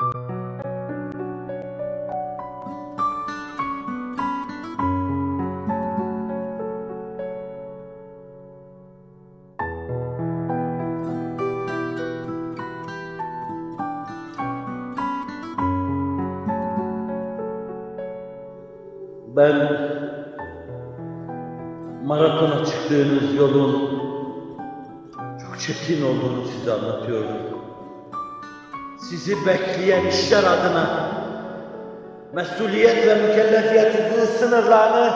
Ben maratona çıktığınız yolun çok çetin olduğunu size anlatıyorum. Sizi bekleyen işler adına mesuliyet ve mükellefiyetinizin sınırlarını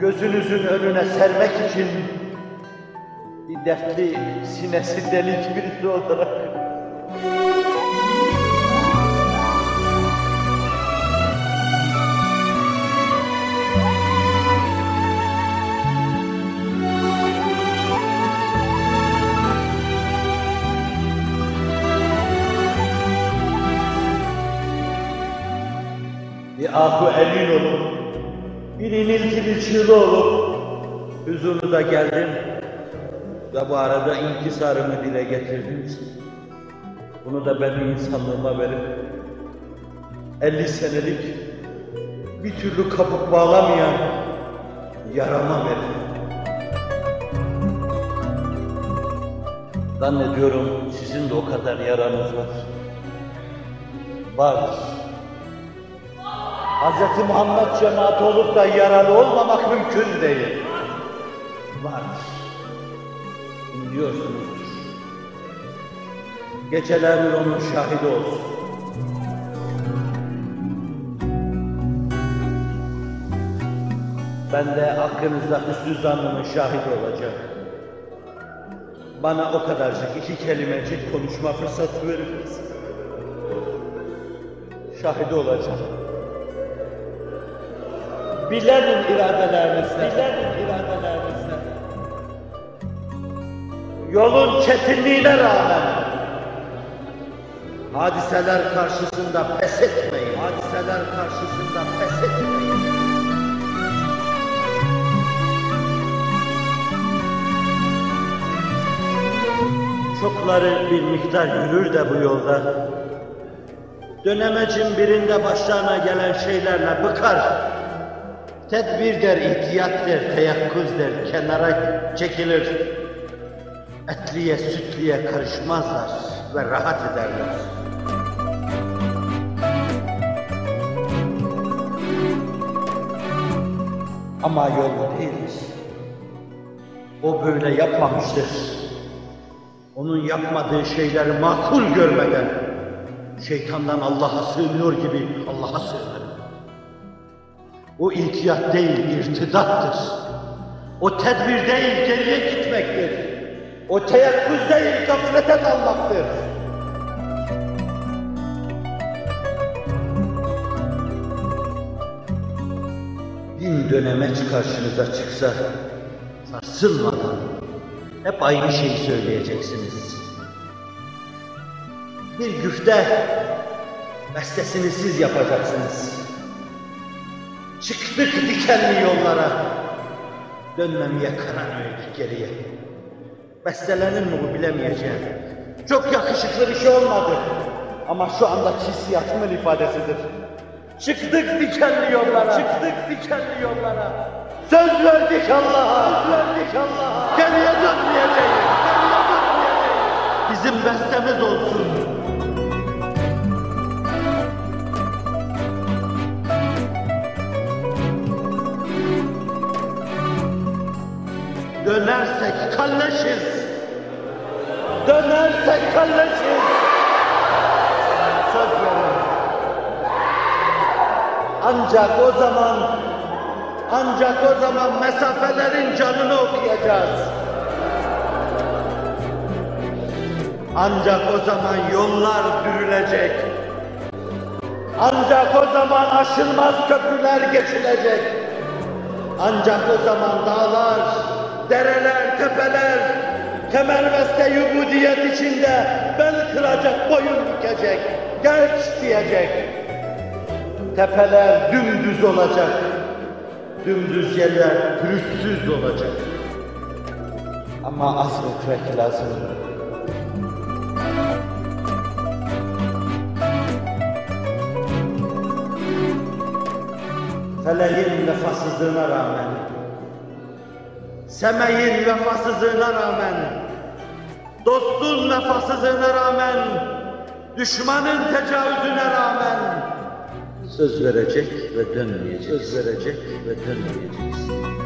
gözünüzün önüne sermek için bir dertli sinesi delik birisi olarak bir ahu emin olup, bir iniltili çığlı olup, huzurunuza geldim ve bu arada inkisarımı dile getirdim. Bunu da benim insanlığıma verip, 50 senelik bir türlü kabuk bağlamayan yarama verin. Zannediyorum sizin de o kadar yaranız var. Vardır. Hz. Muhammed cemaati olup da yaralı olmamak mümkün değil. Vardır. Biliyorsunuzdur. Geceler onun şahidi olsun. Ben de hakkınızda hüsnü zannımın şahidi olacağım. Bana o kadarcık iki kelimecik konuşma fırsatı verir misiniz? Şahidi olacağım. Bilenin iradelerinizle. Bilenin iradelerinizle. Yolun çetinliğine rağmen hadiseler karşısında pes etmeyin. Hadiseler karşısında pes etmeyin. Çokları bir miktar yürür de bu yolda. Dönemecin birinde başlarına gelen şeylerle bıkar. Tedbir der, ihtiyat der, teyakkuz der, kenara çekilir. Etliye, sütliye karışmazlar ve rahat ederler. Ama yol bu değildir. O böyle yapmamıştır. Onun yapmadığı şeyleri makul görmeden şeytandan Allah'a sığınıyor gibi Allah'a sığınır. O ihtiyat değil, irtidattır. O tedbir değil, geriye gitmektir. O teyakkuz değil, gaflete dalmaktır. Bin dönemeç karşınıza çıksa, sarsılmadan hep aynı şeyi söyleyeceksiniz. Bir güfte bestesini siz yapacaksınız. Çıktık dikenli yollara, dönmemeye karar verdik geriye. Bestelenir mi bu bilemeyeceğim. Çok yakışıklı bir şey olmadı. Ama şu andaki hissiyatımın ifadesidir. Çıktık dikenli yollara. Çıktık dikenli yollara. Söz verdik Allah'a. Söz verdik Allah'a. Geriye dönmeyeceğiz. Geriye dönmeyeceğiz. Bizim bestemiz olsun. Kalleşiz. Dönersek kalleşiz. Söz verin. Ancak o zaman, ancak o zaman mesafelerin canını okuyacağız. Ancak o zaman yollar dürülecek. Ancak o zaman aşılmaz köprüler geçilecek. Ancak o zaman dağlar, dereler, tepeler temel veste yubudiyet içinde bel kıracak, boyun bükecek, genç diyecek. Tepeler dümdüz olacak, dümdüz yerler pürüzsüz olacak. Ama azmetmek lazım. Feleğin vefasızlığına rağmen Semeyin vefasızlığına rağmen, dostun vefasızlığına rağmen, düşmanın tecavüzüne rağmen söz verecek ve dönmeyecek, söz verecek ve dönmeyeceksin.